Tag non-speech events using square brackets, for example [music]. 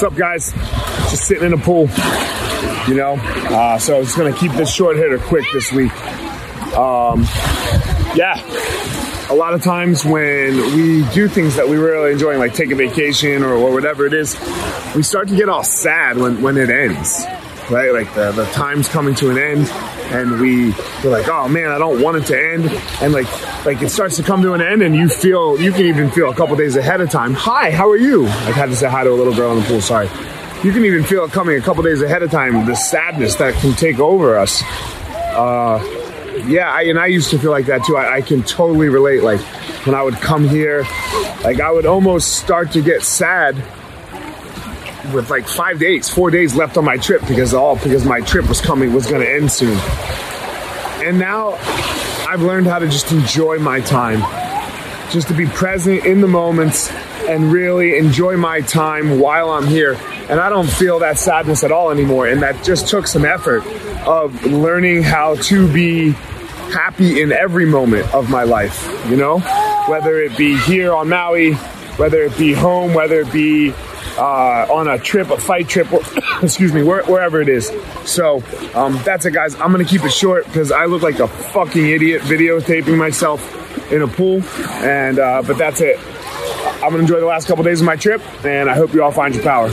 What's up, guys? Just sitting in a pool, you know. Uh, so I'm just gonna keep this short hitter quick this week. Um, yeah, a lot of times when we do things that we really enjoy, like take a vacation or, or whatever it is, we start to get all sad when, when it ends, right? Like the, the time's coming to an end and we, we're like, oh man, I don't want it to end. And like, like it starts to come to an end and you feel, you can even feel a couple days ahead of time. Hi, how are you? I had to say hi to a little girl in the pool, sorry. You can even feel it coming a couple days ahead of time, the sadness that can take over us. Uh, yeah, I, and I used to feel like that too. I, I, can totally relate. Like when I would come here, like I would almost start to get sad with like five days, four days left on my trip because all because my trip was coming was going to end soon. And now I've learned how to just enjoy my time, just to be present in the moments and really enjoy my time while I'm here. And I don't feel that sadness at all anymore. And that just took some effort of learning how to be happy in every moment of my life, you know? Whether it be here on Maui, whether it be home, whether it be uh, on a trip, a fight trip, or, [coughs] excuse me, where, wherever it is. So um, that's it, guys. I'm gonna keep it short because I look like a fucking idiot videotaping myself in a pool. And uh, but that's it. I'm gonna enjoy the last couple days of my trip, and I hope you all find your power.